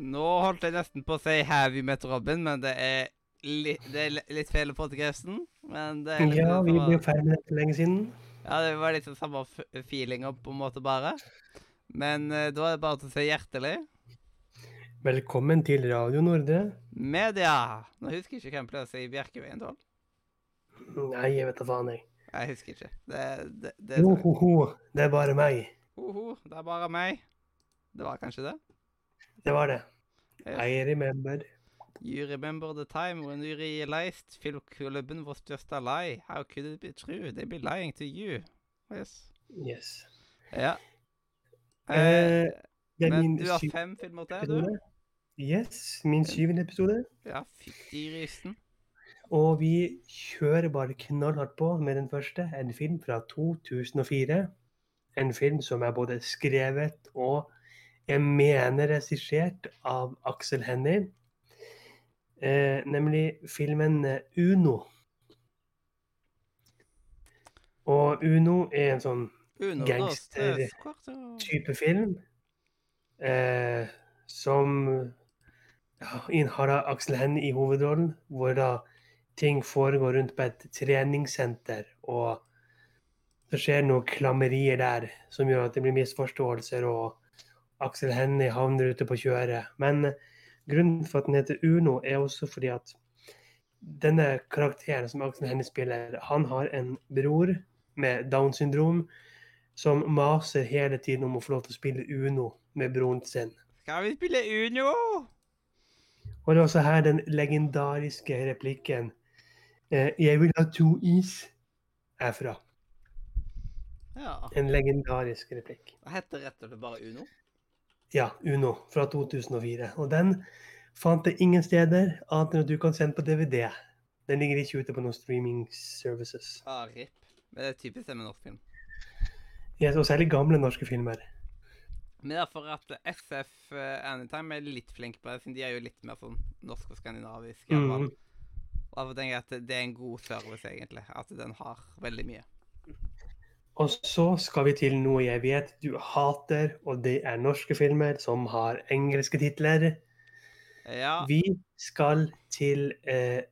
Nå holdt jeg nesten på å si 'Have you met Robin', men det er, li det er litt feil på er Ja, vi ble ferdig med dette lenge siden. Ja, det var sånn samme feelinga på en måte, bare. Men eh, da er det bare til å si hjertelig. Velkommen til Radio Nordre. Media! Nå husker jeg ikke hvem pleier å si Bjerkeveien, 12. Nei, jeg vet da faen, jeg. Jeg husker ikke. Det, det, det Jo, ho, ho, det er bare meg. Ho, ho, det er bare meg. Det var kanskje det? Det var det. Yes. I remember. You remember the time when you realized filmklubben was just a lie. How could it be true? They be lying to you. Yes. Yes. Ja. Eh, Eh, men du har fem filmer til, du? Yes, min syvende episode. Ja, fytti grisen. Og vi kjører bare knallhardt på med den første. En film fra 2004. En film som er både skrevet og jeg mener regissert av Aksel Hennie. Eh, nemlig filmen eh, Uno. Og Uno er en sånn gangster-type film eh, som ja, innehar Aksel Hennie i hovedrollen, hvor da ting foregår rundt på et treningssenter, og det skjer noen klammerier der som gjør at det blir misforståelser, og Aksel Hennie havner ute på kjøret. Men grunnen for at den heter Uno, er også fordi at denne karakteren som Aksel Hennie spiller, han har en bror med Downs syndrom som maser hele tiden om å få lov til å spille Uno med broren sin. Skal vi spille Uno? Og det er også her den legendariske replikken eh, 'Jeg vil ha to is' er fra. Ja. En legendarisk replikk. Det heter rett og slett bare Uno. Ja, Uno fra 2004. Og den fant jeg ingen steder, annet enn at du kan sende på DVD. Den ligger ikke ute på noen streaming services. Ah, rip. Men det er typisk det med norsk film. Yes, og særlig gamle norske filmer. Men derfor at SF eh, Anytime er litt flink på det, siden de er jo litt mer sånn norsk og skandinavisk. Mhm. Og derfor tenker jeg at det er en god service, egentlig. At den har veldig mye. Og så skal vi til noe jeg vet du hater, og det er norske filmer som har engelske titler. Ja. Vi skal til eh,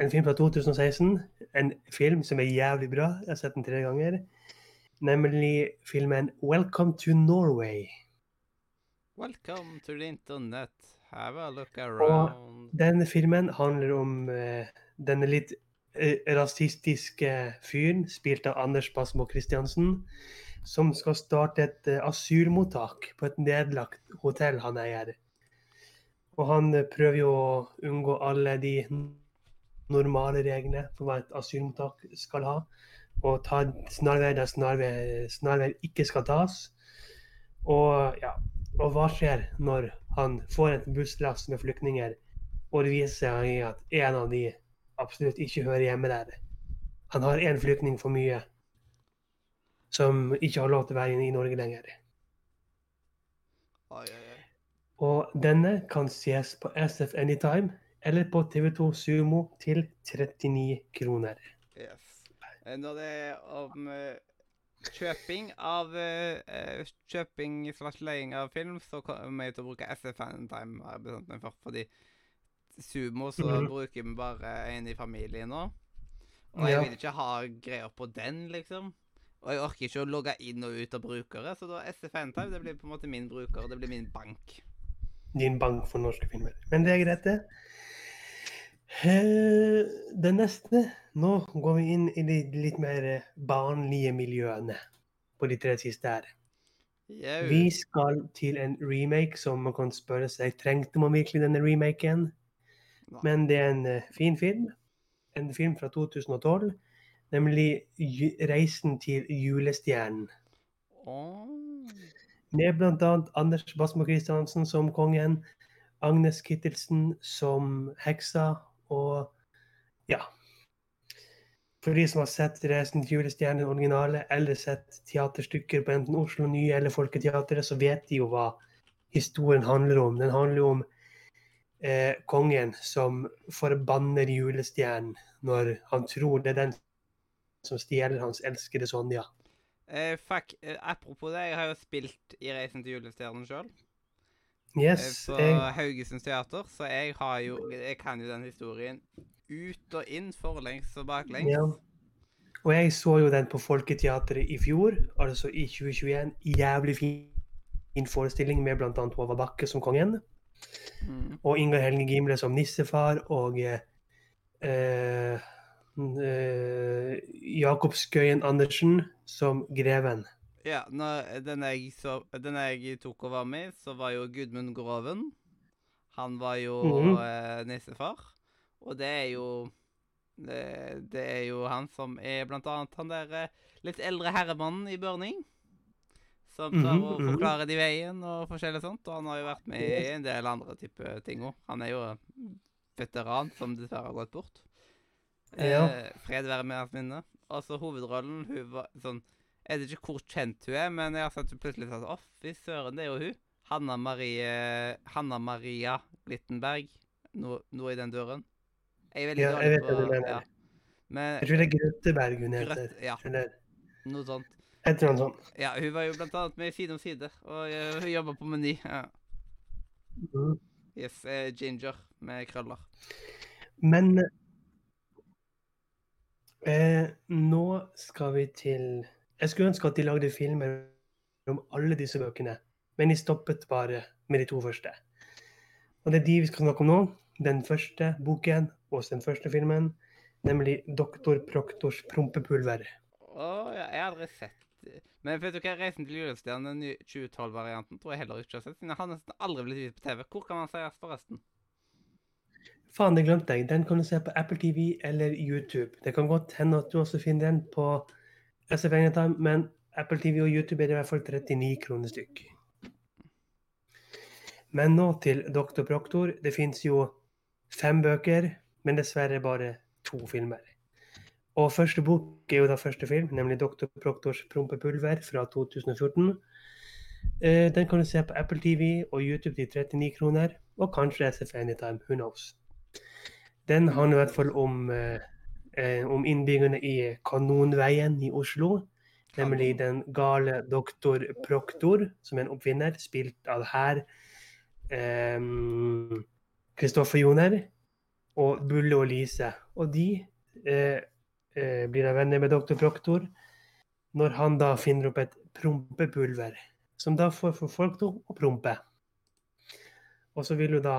en film fra 2016. En film som er jævlig bra. Jeg har sett den tre ganger. Nemlig filmen 'Welcome to Norway'. Welcome to the internet. Have a look around. Og Denne filmen handler om eh, denne litt rasistiske fyren, spilt av Anders Basmo Christiansen, som skal starte et eh, asylmottak på et nedlagt hotell han eier. Og han eh, prøver jo å unngå alle de normale reglene for hva et asylmottak skal ha, og ta snarveier der snarveier ikke skal tas. Og ja, og hva skjer når han får et busslass med flyktninger, og det viser seg at en av de absolutt ikke hører hjemme der? Han har én flyktning for mye som ikke har lov til å være i Norge lenger. Oi, oi, oi. Og denne kan ses på SF Anytime eller på TV2 Sumo til 39 kroner. Yes. Eh, Når det er om eh, kjøping av eh, Kjøping slash leiing av film, så kommer jeg til å bruke SF Anytime, har jeg bestemt meg for. Fordi Sumo så Mhm. bruker vi bare en i familien nå. Og jeg vil ikke ha greier på den, liksom. Og jeg orker ikke å logge inn og ut av brukere, så da SF Anytime det blir på en måte min bruker, det blir min bank. Din bank for norske filmer. Men det er greit, det. Eh, Det neste Nå går vi inn i de litt mer barnlige miljøene på de tre siste her. Jau. Vi skal til en remake som man kan spørre seg trengte man virkelig denne remaken. Men det er en eh, fin film. En film fra 2012. Nemlig 'Reisen til julestjernen'. Med bl.a. Anders Basmo Christiansen som kongen, Agnes Kittelsen som heksa, og ja for de som har sett 'Reisen til julestjernen' originale, eller sett teaterstykker på enten Oslo Nye eller Folketeatret, så vet de jo hva historien handler om. Den handler jo om eh, kongen som forbanner julestjernen når han tror det er den som stjeler hans elskede Sonja. Eh, fuck, eh, apropos det, jeg har jo spilt i 'Reisen til julestjernen' sjøl. Yes, på jeg, Haugesunds teater, så jeg har jo Jeg kan jo den historien ut og inn, forlengs og baklengs. ja. Og jeg så jo den på Folketeatret i fjor, altså i 2021. Jævlig fin, fin forestilling med bl.a. Håvard Bakke som kongen. Mm. Og Ingar Helge Gimle som nissefar, og eh, eh, Jakob Skøyen Andersen som greven. Ja, når, den, jeg så, den jeg tok og var med i, så var jo Gudmund Groven. Han var jo Mhm. eh, nissefar. Og det er jo det, det er jo han som er blant annet han der eh, litt eldre herremannen i Børning. Som tar å mhm. forklarer de veien og forskjellig sånt. Og han har jo vært med i en del andre type ting òg. Han er jo veteran som dessverre har gått bort. Ja. Eh, fred være med hans minne. Altså, hovedrollen, hun var sånn Jeg vet ikke hvor kjent hun er, men jeg har sett hun plutselig sånn Å, fy søren, det er jo hun. Hanna Marie Hanna Maria Littenberg. Noe, noe i den døren. Jeg er veldig Ja, jeg vet du mener. ja. Men Jeg tror det er Grøtteberg hun heter. Grøt, ja, noe sånt. Et eller annet sånt. Ja, hun var jo blant annet med i Side om side, og eh, hun jobba på Meny. Ja. Mhm. Yes, eh, Ginger med krøller. Men eh, nå skal vi til Jeg skulle ønske at de lagde filmer om alle disse bøkene, men de stoppet bare med de to første. Og det er de vi skal snakke om nå. Den første boken og den første filmen, nemlig 'Doktor Proktors prompepulver'. Å, ja, jeg har aldri sett. Men vet du hva, 'Reisen til julestjernen', den nye 2012-varianten, tror jeg heller ikke har sett. siden Jeg har nesten aldri blitt vist på TV. Hvor kan man sees, forresten? Faen, det glemte jeg. Den kan du se på Apple TV eller YouTube. Det kan godt hende at du også finner den på SF Anytime, men Apple TV og YouTube er i hvert fall 39 kroner stykk. Men nå til Doktor Proktor. Det fins jo fem bøker, men dessverre bare to filmer. Og første bok er jo da første film, nemlig Dr. Proktors prompepulver fra 2014. Eh, Den kan du se på Apple TV og YouTube til 39 kroner, og kanskje SF Anytime. Who knows? Den handler i hvert fall om, eh, eh, om innbyggerne i Kanonveien i Oslo. Nemlig den gale doktor Proktor, som er en oppfinner, spilt av her Kristoffer Joner og Bulle og Lise. Og de eh, blir da venner med doktor Proktor når han da finner opp et prompepulver, som da får for folk til å prompe. Og så vil jo da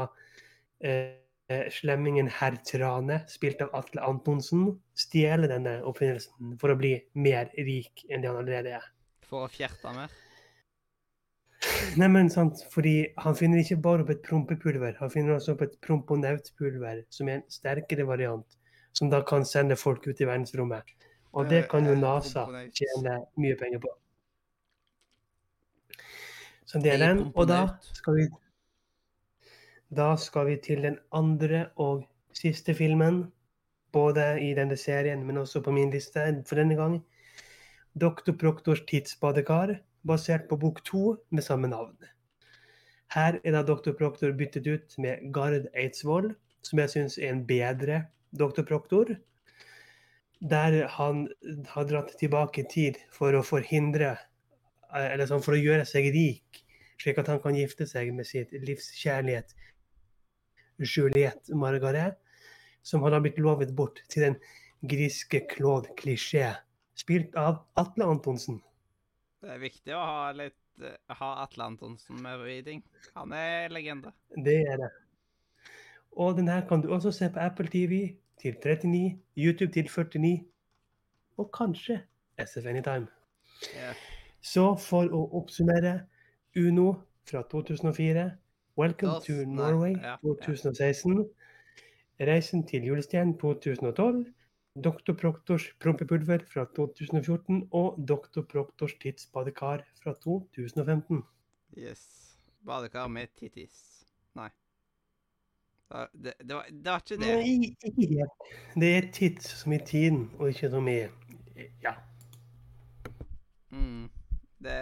eh, eh, slemmingen herr Trane, spilt av Atle Antonsen, stjele denne oppfinnelsen for å bli mer rik enn det han allerede er. For å fjerte mer? Nei, men sant, fordi han finner ikke bare opp et prompepulver, han finner også opp et promponautpulver, som er en sterkere variant, som da kan sende folk ut i verdensrommet. Og det kan jo Eh, NASA tjene mye penger på. Så det er den. Og da skal vi Da skal vi til den andre og siste filmen. Både i denne serien, men også på min liste for denne gang. Dr. Proktors tidsbadekar, basert på bok to med samme navn. Her er da Dr. Proktor byttet ut med Gard Eidsvoll, som jeg syns er en bedre Dr. Proktor. Der han har dratt tilbake i tid for å forhindre Eller sånn for å gjøre seg rik, slik at han kan gifte seg med sitt livskjærlighet Juliette Margaret, som han har blitt lovet bort til den griske Claude Klisjé, spilt av Atle Antonsen. Det er viktig å ha litt eh, ha Atle Antonsen med i ting. Han er legende. Det er det. Og den her kan du også se på Apple TV til 39, YouTube til 49, og kanskje SF Anytime. Yeah. Så for å oppsummere Uno fra 2004, Welcome Das- to Norway nei, ja. 2016, Reisen til julestjernen 2012, Dr. Proktors prompepulver fra 2014 og Dr. Proktors tidsbadekar fra 2015. Yes. Badekar med tittis. Nei. Da- Det, det, var, det var ikke det. Nei. Det er tids som i tiden, og ikke som i Ja. Mm, det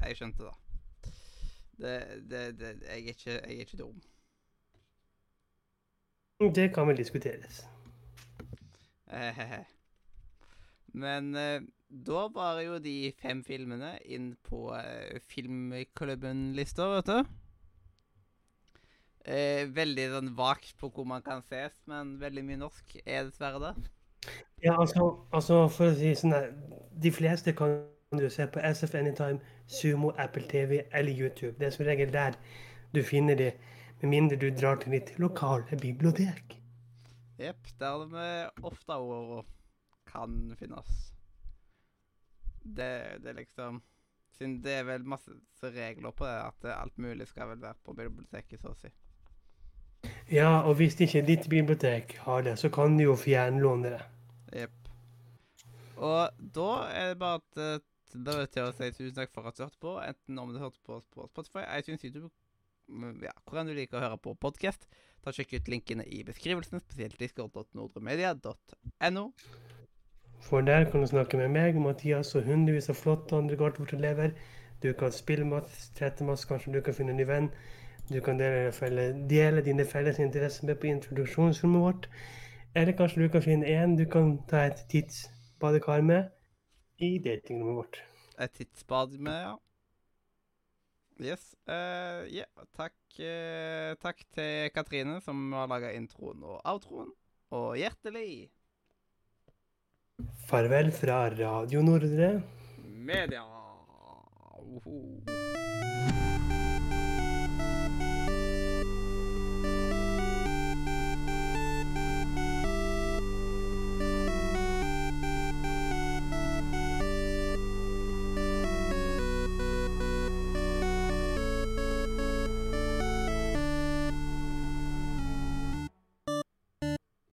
Jeg skjønte det. Det, det, det jeg, er ikke, jeg er ikke dum. Det kan vel diskuteres. Ehehe. Men eh, da var jo de fem filmene inn på eh, Filmklubben-lista, vet du. Eh, veldig sånn vagt på hvor man kan ses, men veldig mye norsk er dessverre det. Ja, altså, altså for å si sånn her De fleste kan du se på SF Anytime, Sumo, Apple TV eller YouTube. Det er som regel der du finner de, med mindre du drar til ditt lokale bibliotek. Jepp, der vi ofte ord kan finnes. Det, det er liksom Siden det er vel masse regler på det, at alt mulig skal vel være på biblioteket, så å si. Ja, og hvis ikke ditt bibliotek har det, så kan du jo fjernlåne det. Jepp. Og da er det bare at da vil jeg si tusen takk for at du hørte på, enten om du hørte på på Spotify, iTunes, YouTube, mm, ja, hvordan du liker å høre på podkast. Ta Sjekk ut linkene i beskrivelsen, spesielt discord.nordremedia.no. For der kan du snakke med meg, Mathias og hundrevis av flotte andre Gartvortelever. Du kan spille masse, trette masse, kanskje du kan finne en ny venn. Du kan dele, dele dine felles interesser med på introduksjonsrommet vårt. Eller kanskje du kan finne en du kan ta et tidsbadekar med i datingrommet vårt. Et tidsbad med, ja. Yes. Uh, yeah. takk, uh, takk til Katrine, som har laga introen og outroen. Og hjertelig Farvel fra Radio Nordre. media. Uhu.